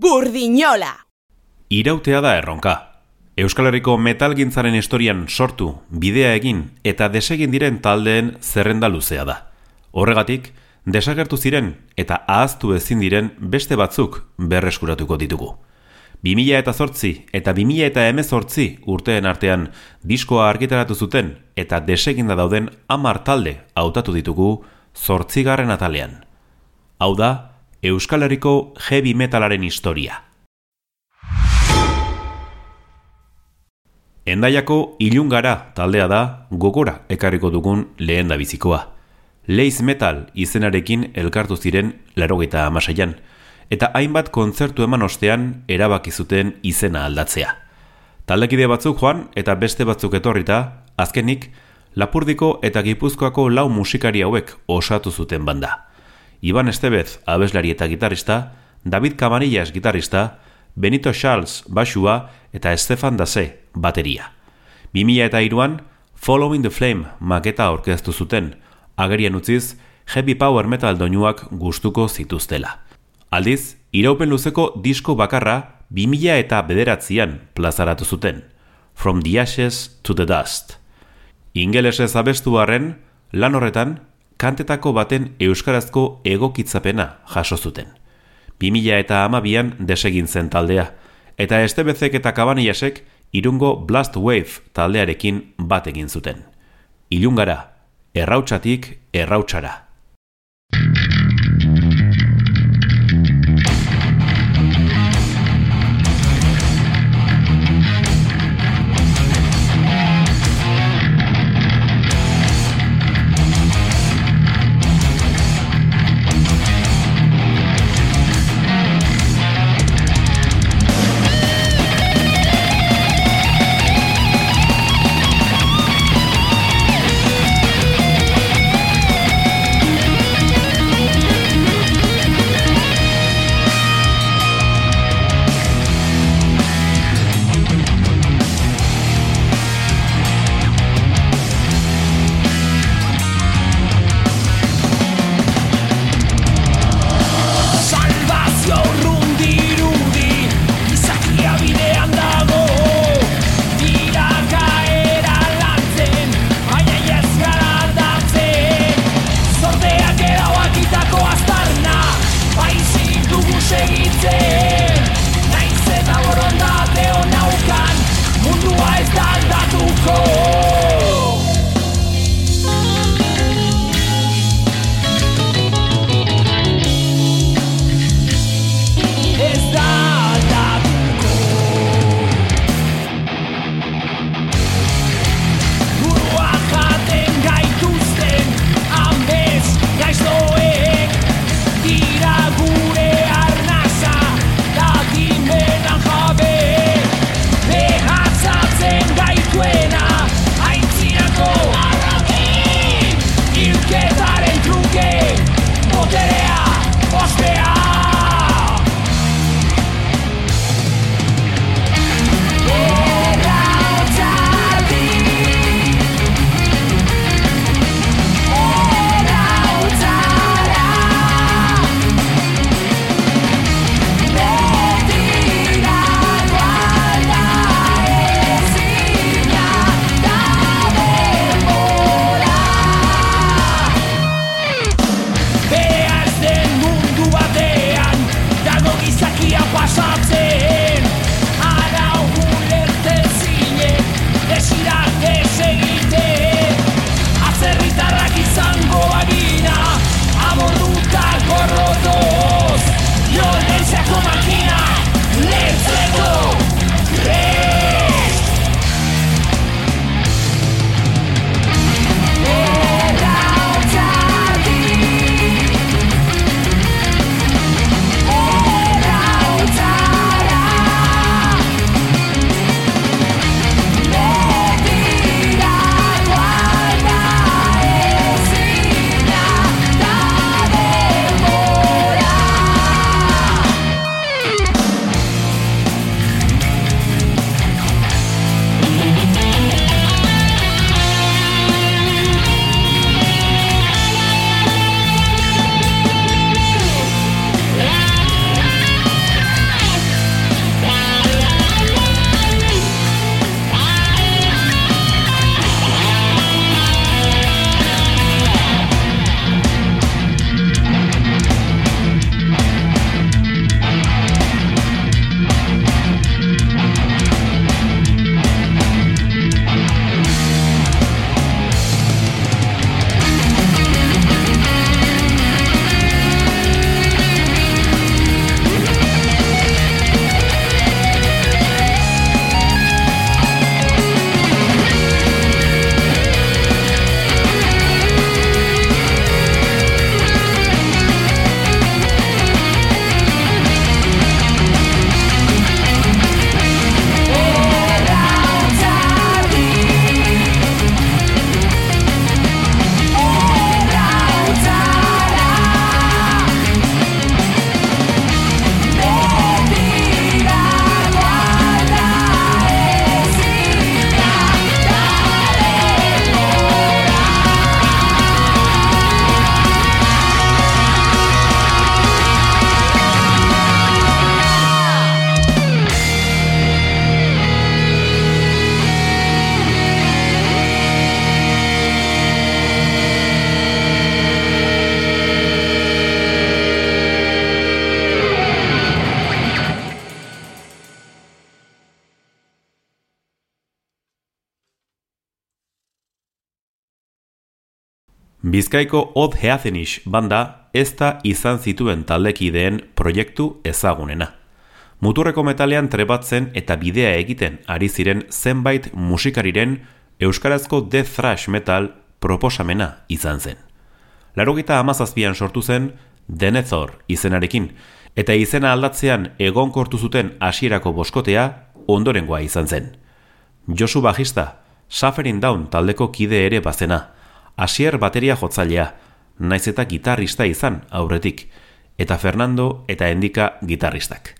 Burdinola! Irautea da erronka. Euskal Herriko metalgintzaren historian sortu, bidea egin eta desegin diren taldeen zerrenda luzea da. Horregatik, desagertu ziren eta ahaztu ezin diren beste batzuk berreskuratuko ditugu. 2000 eta zortzi eta 2000 eta emezortzi urteen artean diskoa argitaratu zuten eta deseginda dauden amar talde hautatu ditugu zortzigarren atalean. Hau da, Euskal Herriko heavy metalaren historia. Endaiako ilungara taldea da gogora ekarriko dugun lehen bizikoa. Leiz Metal izenarekin elkartu ziren larogeita amaseian, eta hainbat kontzertu eman ostean erabaki zuten izena aldatzea. Taldekide batzuk joan eta beste batzuk etorrita, azkenik, Lapurdiko eta Gipuzkoako lau musikari hauek osatu zuten banda. Iban Estebez abeslari eta gitarista, David Camarillas gitarista, Benito Charles basua eta Estefan Dase bateria. 2000 eta iruan, Following the Flame maketa orkestu zuten, agerian utziz, heavy power metal doinuak gustuko zituztela. Aldiz, iraupen luzeko disko bakarra 2000 eta bederatzean plazaratu zuten, From the Ashes to the Dust. Ingelesez abestu lan horretan, kantetako baten euskarazko egokitzapena jaso zuten. 2000 eta amabian desegin zen taldea, eta estebezek eta kabaniasek irungo Blast Wave taldearekin bat egin zuten. Ilungara, errautsatik errautsara. Bizkaiko Od Heazenis banda ez da izan zituen taldekideen proiektu ezagunena. Muturreko metalean trebatzen eta bidea egiten ari ziren zenbait musikariren euskarazko death thrash metal proposamena izan zen. Larogita amazazpian sortu zen Denethor izenarekin, eta izena aldatzean egonkortu zuten hasierako boskotea ondorengoa izan zen. Josu Bajista, Suffering Down taldeko kide ere bazena, Asier bateria jotzailea, naiz eta gitarrista izan aurretik, eta Fernando eta Endika gitarristak.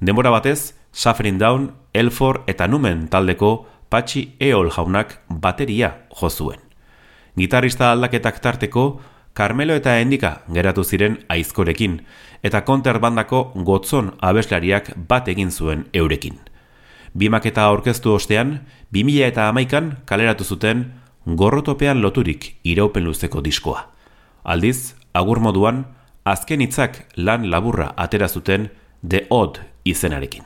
Denbora batez, Suffering Down, Elfor eta Numen taldeko Patxi Eol jaunak bateria jozuen. Gitarrista aldaketak tarteko, Carmelo eta Endika geratu ziren aizkorekin, eta konterbandako gotzon abeslariak bat egin zuen eurekin. Bimaketa aurkeztu ostean, 2000 eta amaikan kaleratu zuten gorrotopean loturik iraupen luzeko diskoa. Aldiz, agur moduan, azken hitzak lan laburra atera zuten The Odd izenarekin.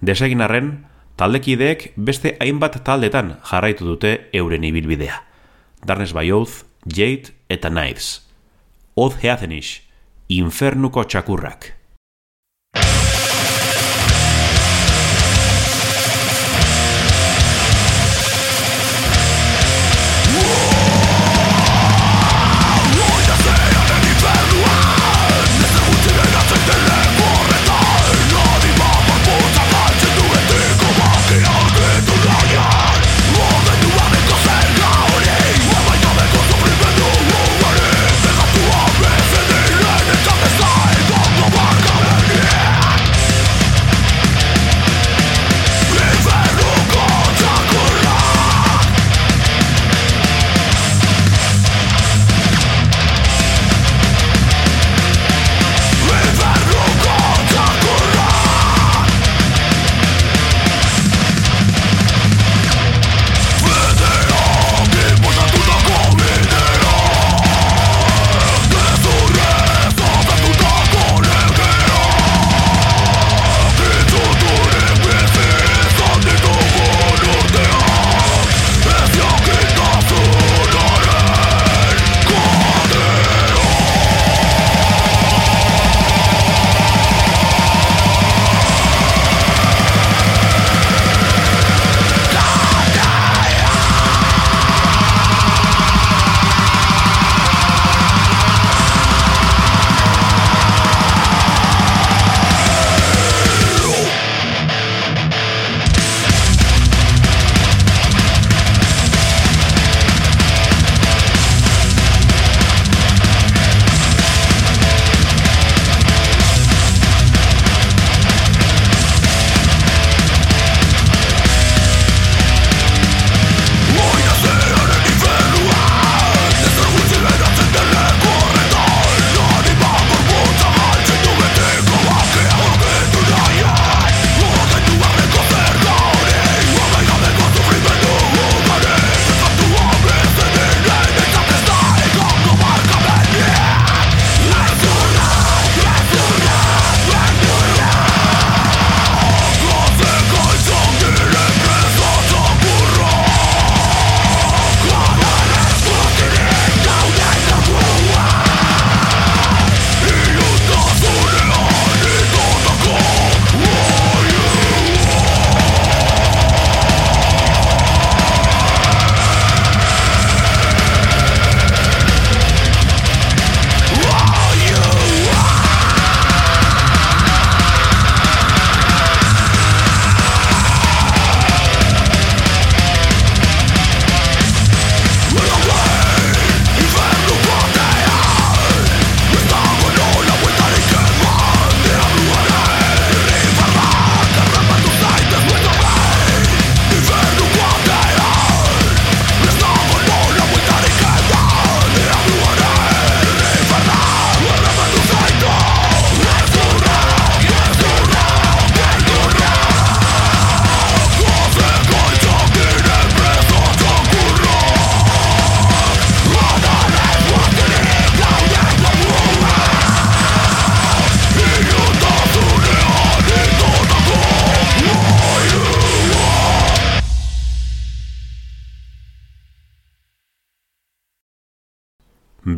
Desegin arren, taldekideek beste hainbat taldetan jarraitu dute euren ibilbidea. Darnes Oath, Jade eta Knives. Odd Heathenish, Infernuko txakurrak.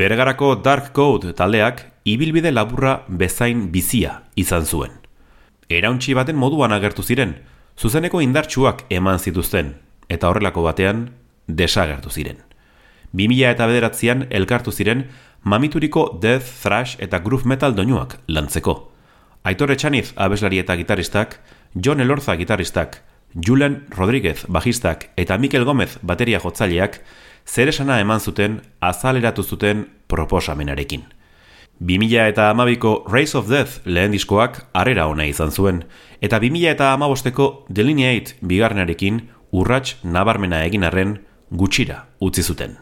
Bergarako Dark Code taldeak ibilbide laburra bezain bizia izan zuen. Erauntxi baten moduan agertu ziren, zuzeneko indartsuak eman zituzten, eta horrelako batean desagertu ziren. 2000 eta bederatzean elkartu ziren mamituriko death, thrash eta groove metal doinuak lantzeko. Aitor Etxaniz abeslari eta gitaristak, John Elorza gitaristak, Julen Rodríguez bajistak eta Mikel Gomez bateria jotzaileak zeresana eman zuten azaleratu zuten proposamenarekin. 2000 eta amabiko Race of Death lehen diskoak arrera ona izan zuen, eta 2000 eta amabosteko Delineate bigarrenarekin urrats nabarmena egin arren gutxira utzi zuten.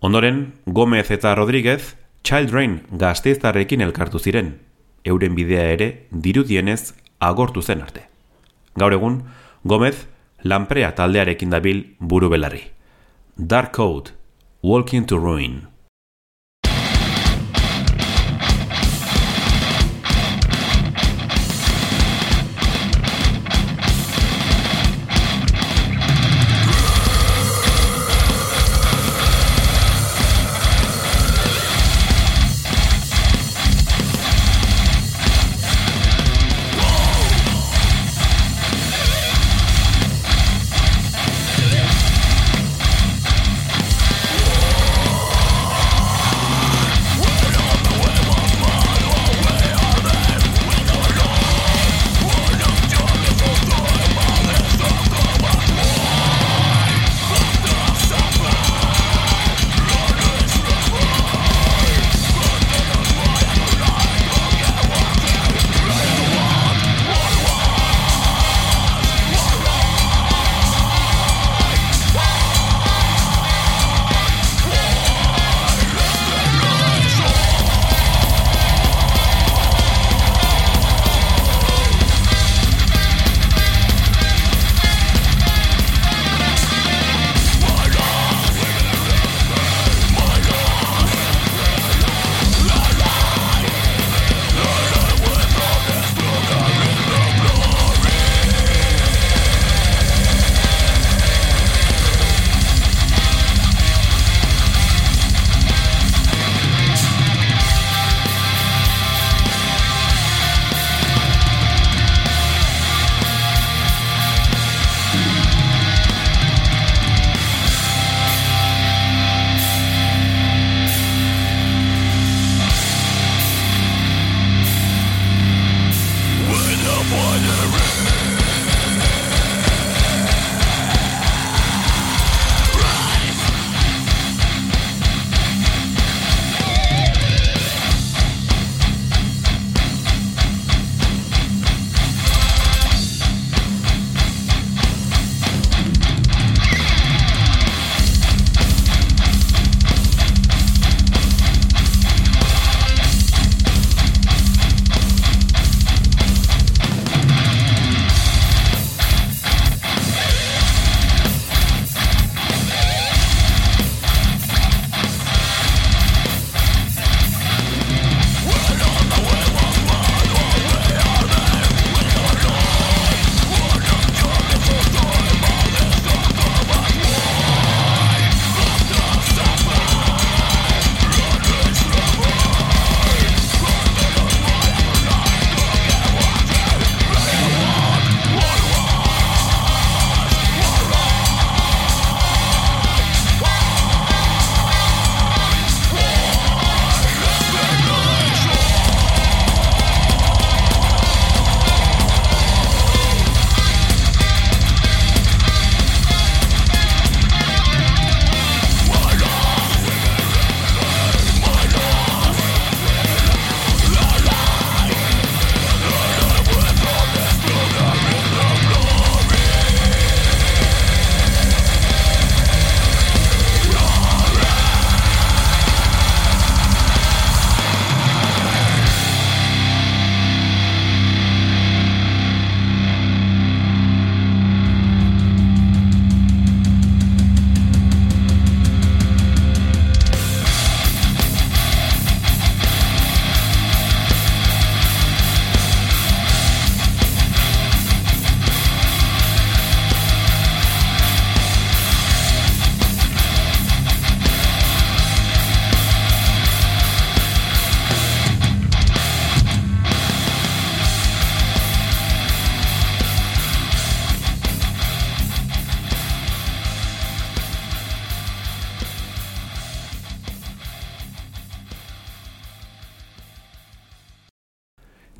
Ondoren, Gomez eta Rodríguez Child Rain gazteiztarrekin elkartu ziren, euren bidea ere dirudienez agortu zen arte. Gaur egun, Gomez lanprea taldearekin dabil buru belarri. Dark Code, Walking to Ruin.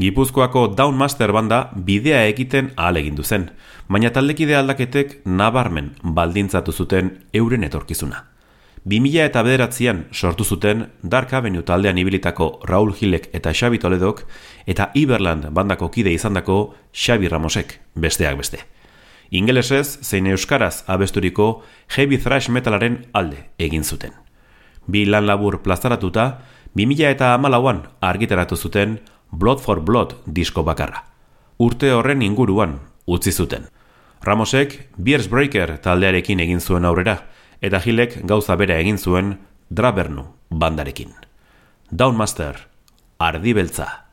Gipuzkoako Downmaster banda bidea egiten ahal egindu zen, baina taldekide aldaketek nabarmen baldintzatu zuten euren etorkizuna. 2000 eta bederatzean sortu zuten Dark Avenue taldean ibilitako Raul Gilek eta Xabi Toledok eta Iberland bandako kide izandako Xabi Ramosek, besteak beste. Ingelesez zein euskaraz abesturiko heavy thrash metalaren alde egin zuten. Bi lan labur plazaratuta, 2000 eta amalauan argitaratu zuten Blood for Blood disko bakarra. Urte horren inguruan utzi zuten. Ramosek Beers Breaker taldearekin egin zuen aurrera, eta Gilek gauza bera egin zuen Drabernu bandarekin. Downmaster, ardibeltza. Something's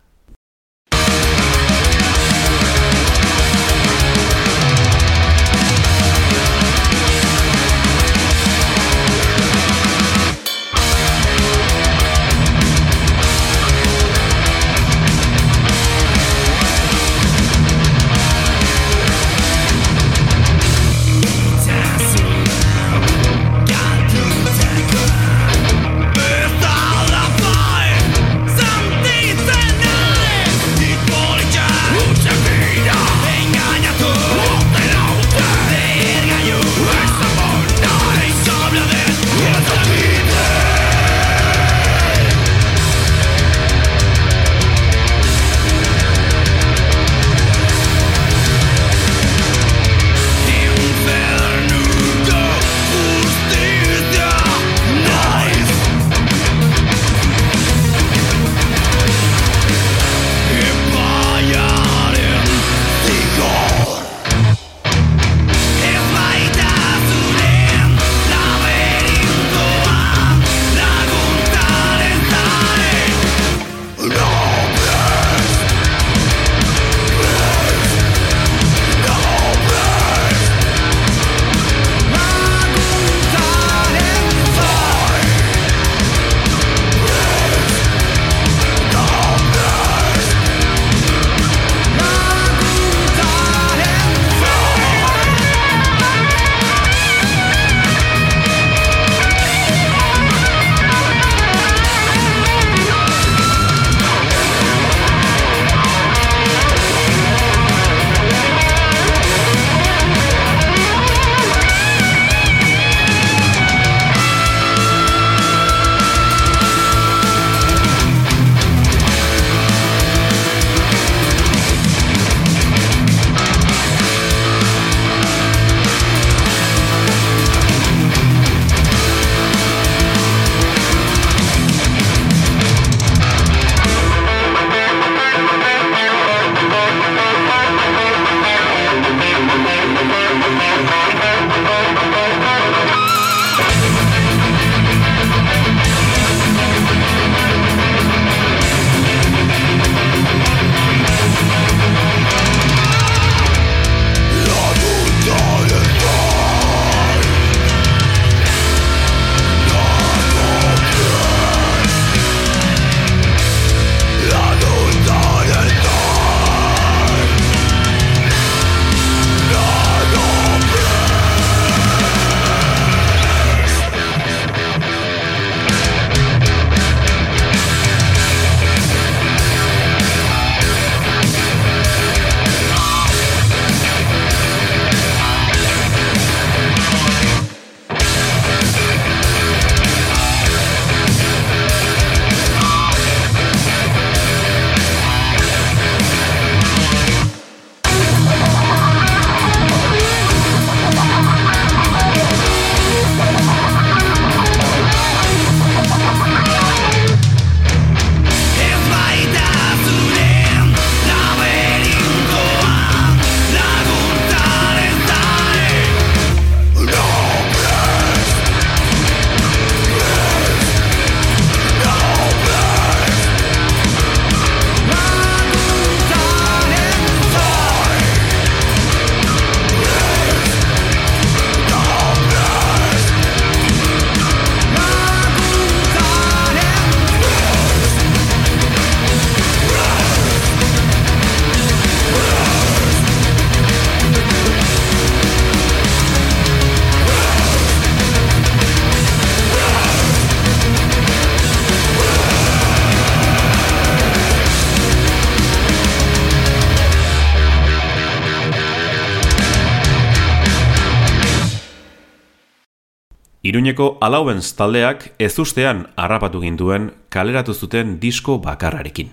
Iruñeko Allowance taldeak ez ustean harrapatu ginduen kaleratu zuten disko bakarrarekin.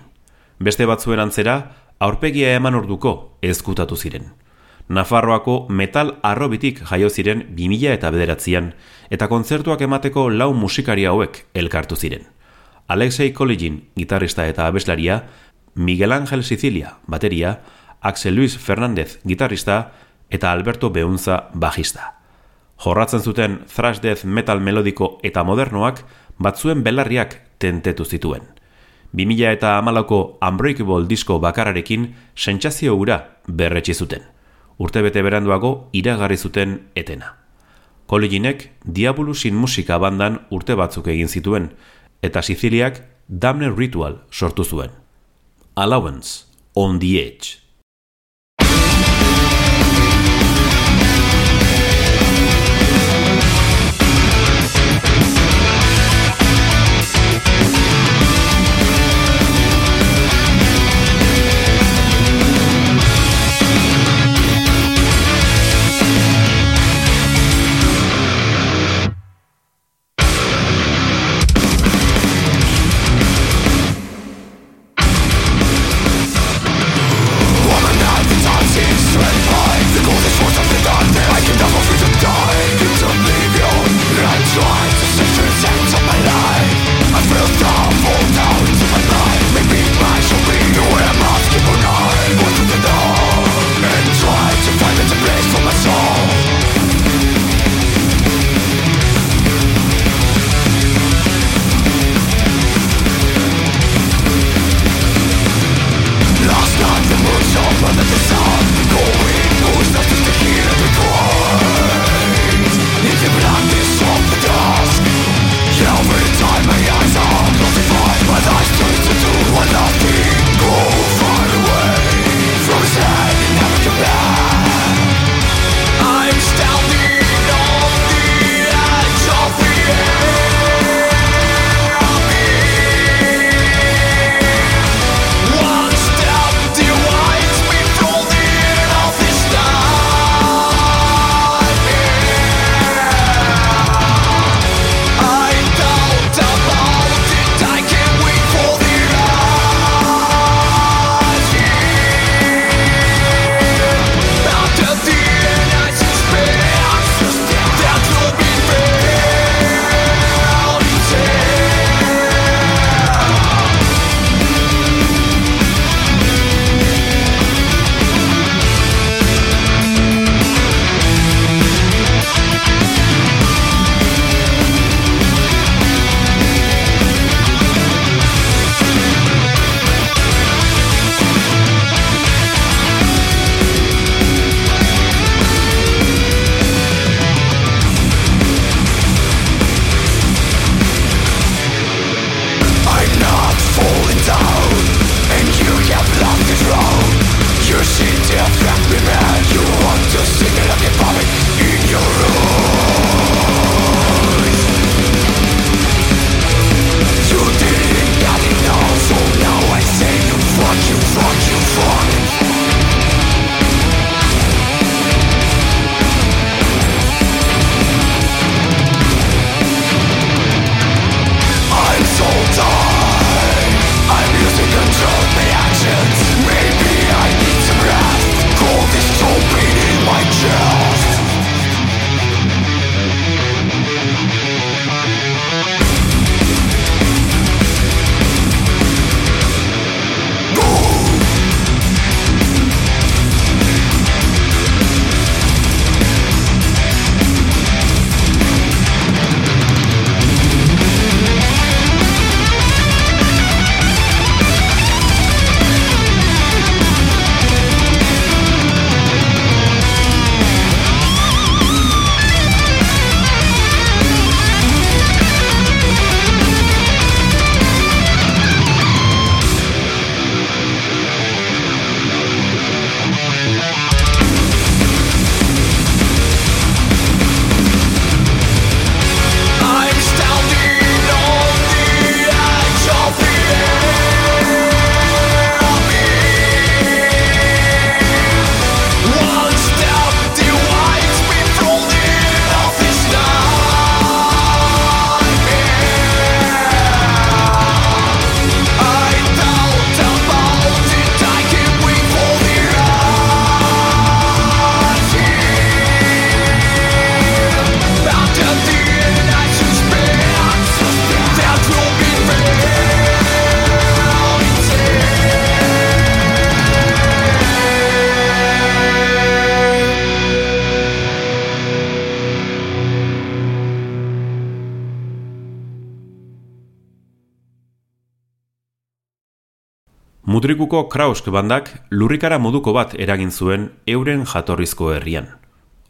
Beste batzuen antzera, aurpegia eman orduko ezkutatu ziren. Nafarroako metal arrobitik jaio ziren 2000 eta bederatzean, eta kontzertuak emateko lau musikari hauek elkartu ziren. Alexei Kolegin, gitarrista eta abeslaria, Miguel Ángel Sicilia, bateria, Axel Luis Fernández, gitarrista, eta Alberto Beunza, bajista jorratzen zuten thrash death metal melodiko eta modernoak batzuen belarriak tentetu zituen. 2000 eta amalako Unbreakable disko bakararekin sentsazio ura berretsi zuten. Urtebete beranduago iragarri zuten etena. Koleginek Diabolusin musika bandan urte batzuk egin zituen, eta Siziliak Damner Ritual sortu zuen. Allowance, on the edge. Mutrikuko Krausk bandak lurrikara moduko bat eragin zuen euren jatorrizko herrian.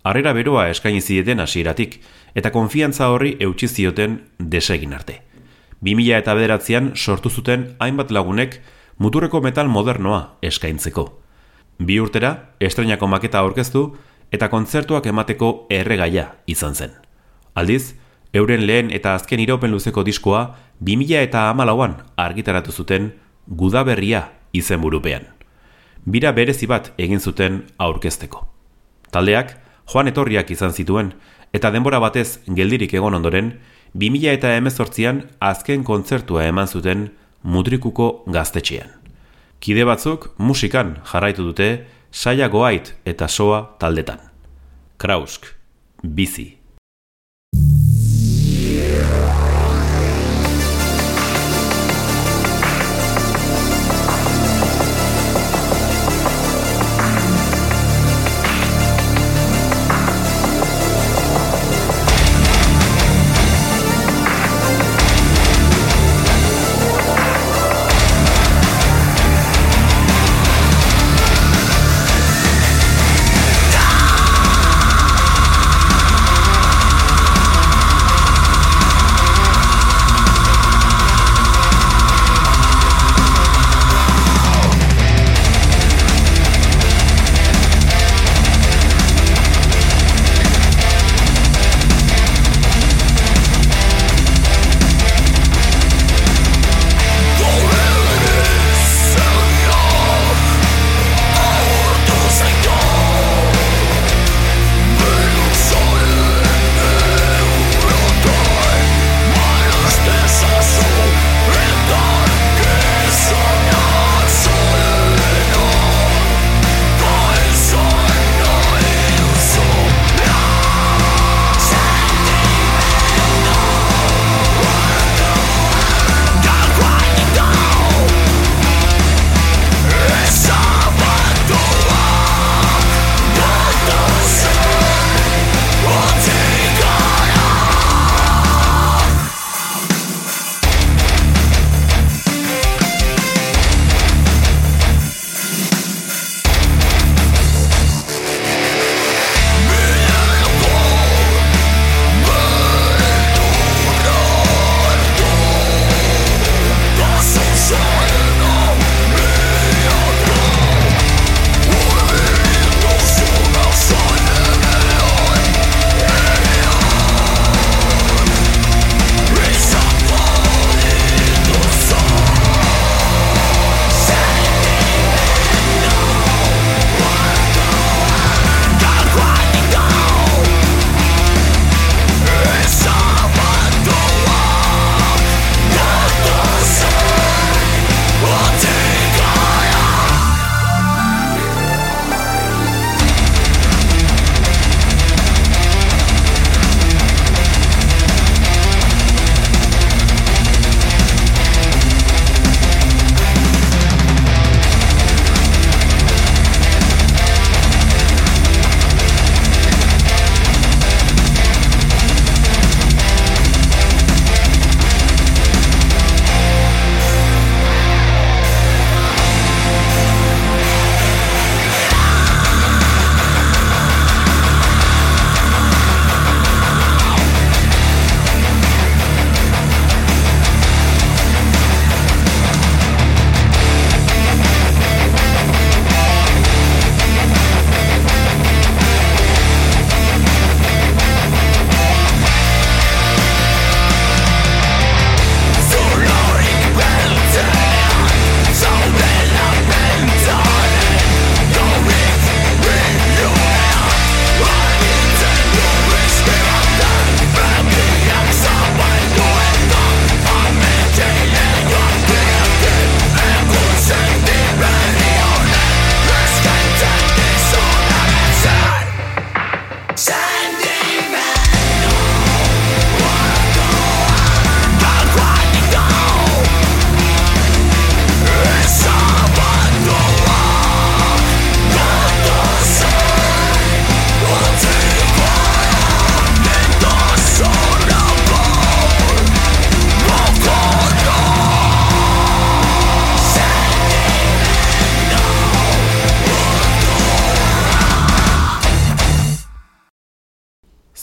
Harrera beroa eskaini zieten hasieratik eta konfiantza horri eutsi zioten desegin arte. 2000 eta bederatzean sortu zuten hainbat lagunek muturreko metal modernoa eskaintzeko. Bi urtera, estrenako maketa aurkeztu eta kontzertuak emateko erregaia izan zen. Aldiz, euren lehen eta azken iropen luzeko diskoa 2000 eta amalauan argitaratu zuten gudaberria izen burupean. Bira berezi bat egin zuten aurkezteko. Taldeak, joan etorriak izan zituen, eta denbora batez geldirik egon ondoren, 2000 eta emezortzian azken kontzertua eman zuten mudrikuko gaztetxean. Kide batzuk musikan jarraitu dute saia goait eta soa taldetan. Krausk, bizi.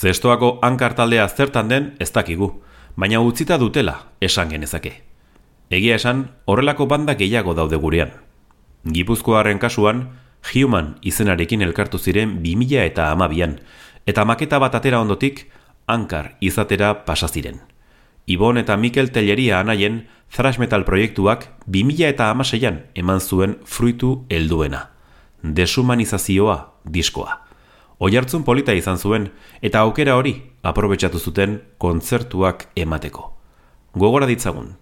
Zestoako hankar taldea zertan den ez dakigu, baina utzita dutela esan genezake. Egia esan, horrelako banda gehiago daude gurean. Gipuzkoaren kasuan, Human izenarekin elkartu ziren 2000 eta amabian, eta maketa bat atera ondotik, hankar izatera pasa ziren. Ibon eta Mikel Telleria anaien thrash metal proiektuak 2000 eta amaseian eman zuen fruitu helduena. Deshumanizazioa diskoa. Oihartzun polita izan zuen eta aukera hori aprobetsatu zuten kontzertuak emateko. Gogora ditzagun.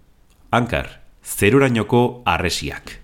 Ankar, zerurainoko arresiak.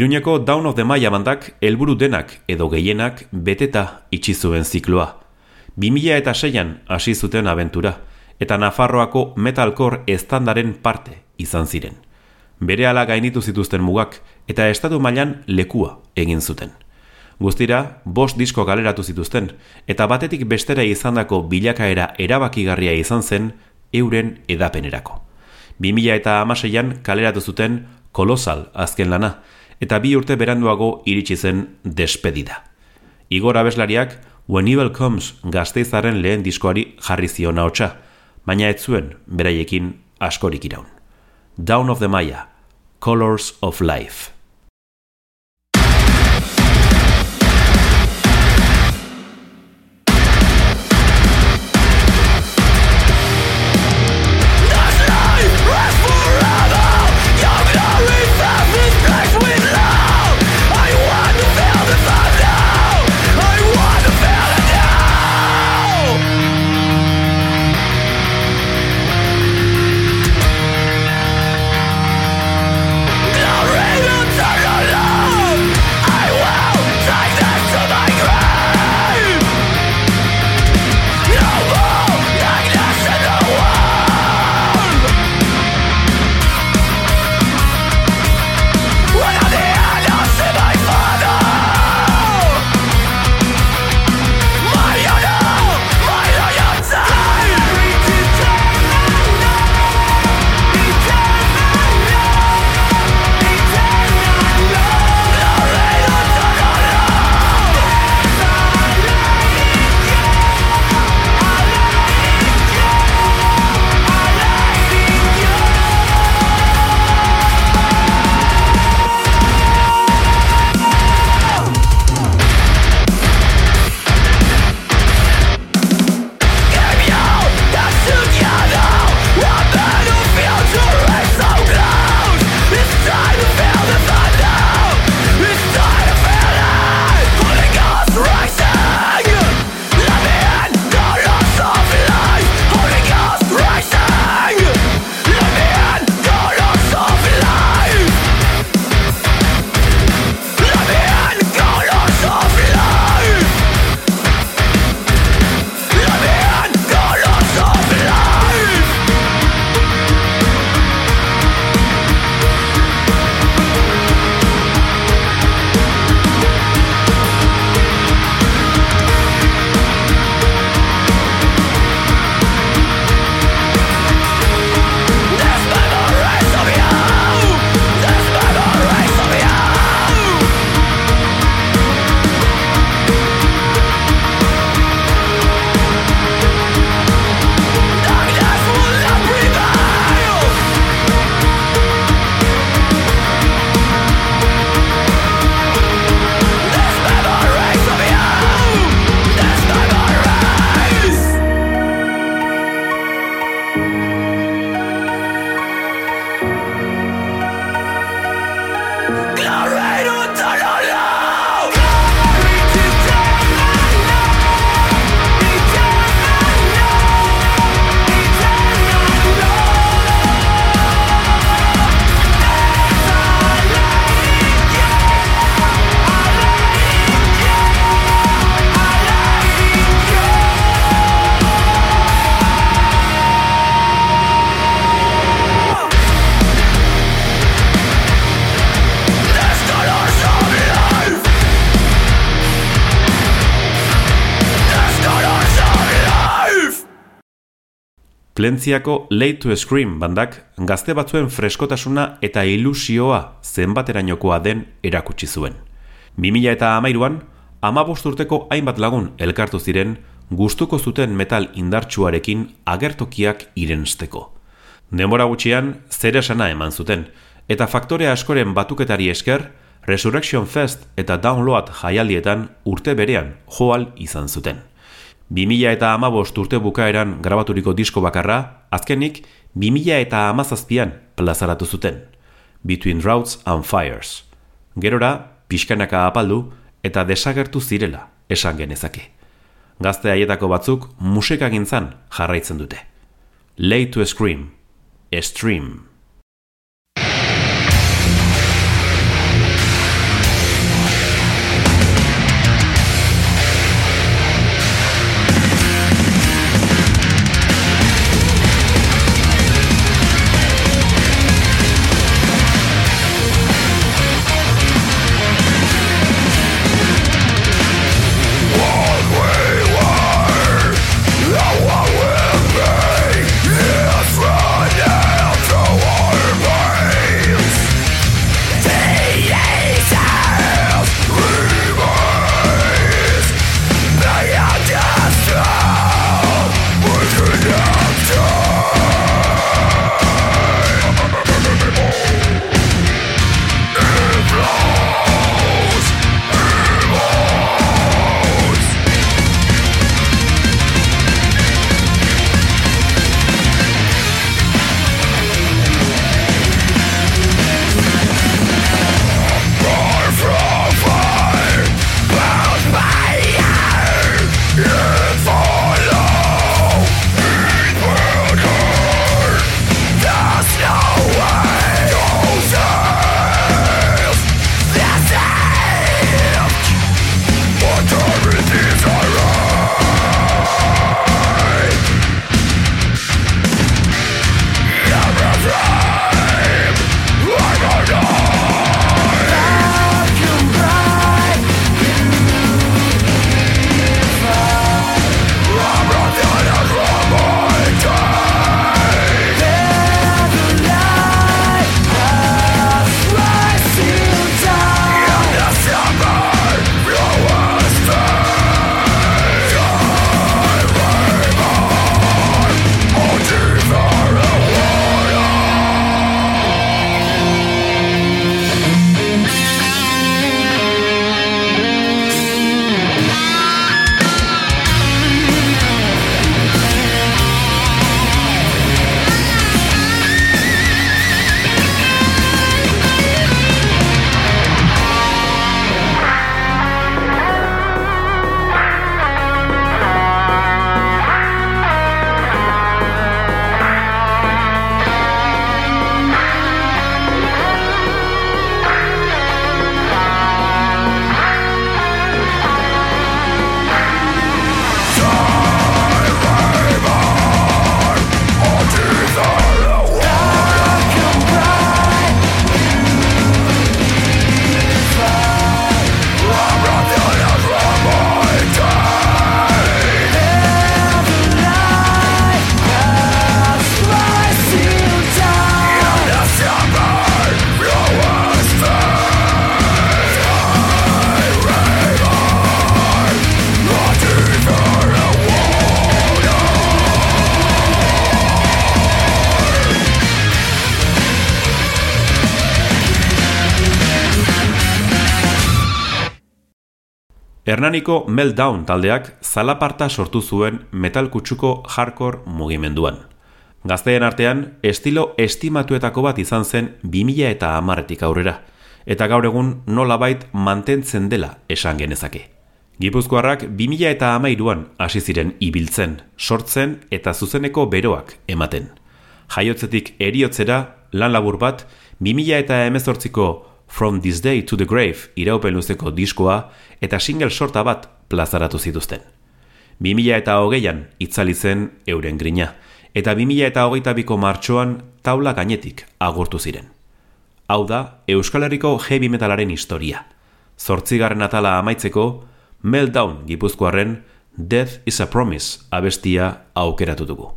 Iruñeko Down of the Maya bandak helburu denak edo gehienak beteta itxi zuen zikloa. 2000 eta seian hasi zuten abentura, eta Nafarroako metalkor estandaren parte izan ziren. Bere ala gainitu zituzten mugak eta estatu mailan lekua egin zuten. Guztira, bost disko galeratu zituzten, eta batetik bestera izandako bilakaera erabakigarria izan zen euren edapenerako. 2000 eta amaseian kaleratu zuten kolosal azken lana, eta bi urte beranduago iritsi zen despedida. Igor abeslariak When Evil Comes gazteizaren lehen diskoari jarri zion haotxa, baina ez zuen beraiekin askorik iraun. Down of the Maya, Colors of Life. Plentziako Late to Scream bandak gazte batzuen freskotasuna eta ilusioa zenbaterainokoa den erakutsi zuen. 2000 eta amairuan, ama urteko hainbat lagun elkartu ziren gustuko zuten metal indartsuarekin agertokiak irensteko. Demora gutxian, zer esana eman zuten, eta faktore askoren batuketari esker, Resurrection Fest eta Download jaialdietan urte berean joal izan zuten. 2000 eta amabost urte bukaeran grabaturiko disko bakarra, azkenik 2000 eta amazazpian plazaratu zuten. Between Routes and Fires. Gerora, pixkanaka apaldu eta desagertu zirela esan genezake. Gazte haietako batzuk musikagintzan jarraitzen dute. Lay to Scream. Stream. Hernaniko Meltdown taldeak zalaparta sortu zuen metal kutsuko hardcore mugimenduan. Gazteen artean, estilo estimatuetako bat izan zen 2000 eta amaretik aurrera, eta gaur egun nolabait mantentzen dela esan genezake. Gipuzkoarrak 2000 eta amairuan hasi ziren ibiltzen, sortzen eta zuzeneko beroak ematen. Jaiotzetik eriotzera, lan labur bat, 2000 eta emezortziko From This Day to the Grave iraupen luzeko diskoa eta single sorta bat plazaratu zituzten. 2000 eta hogeian itzali zen euren grina, eta 2000 eta hogeita biko martxoan taula gainetik agurtu ziren. Hau da, Euskal Herriko heavy metalaren historia. Zortzigarren atala amaitzeko, Meltdown gipuzkoaren Death is a Promise abestia aukeratu dugu.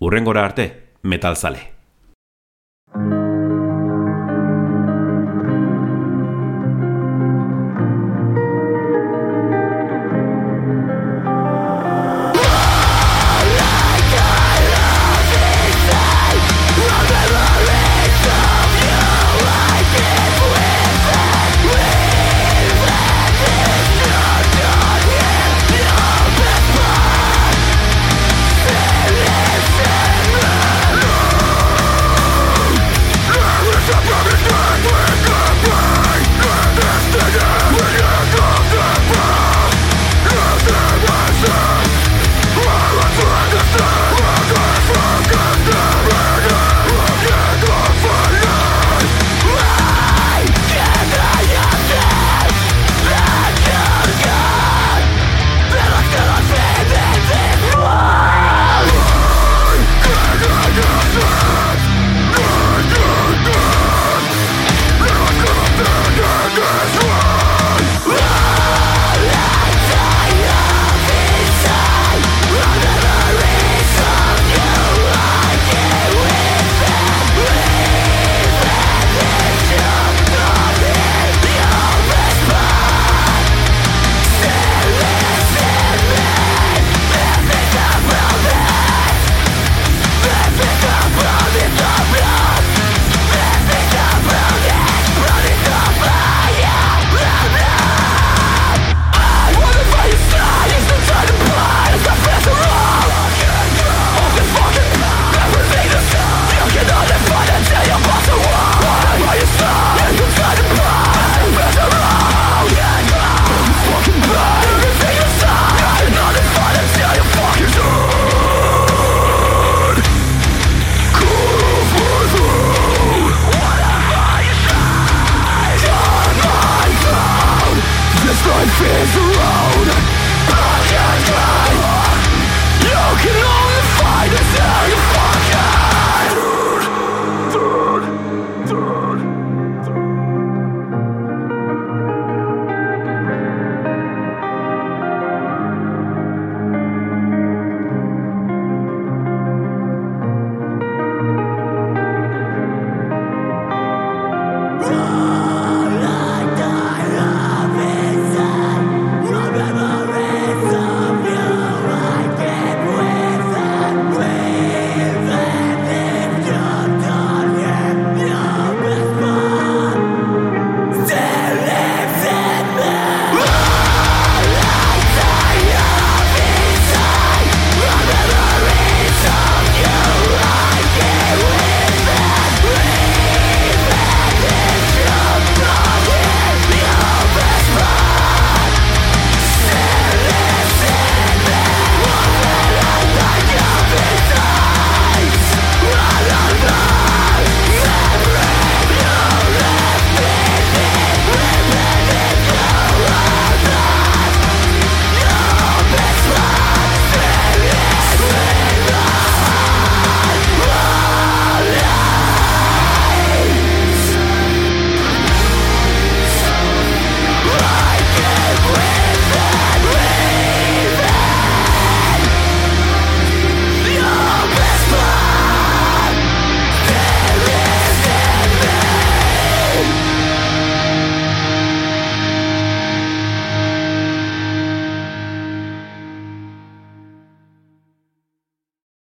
Urrengora arte, metalzale.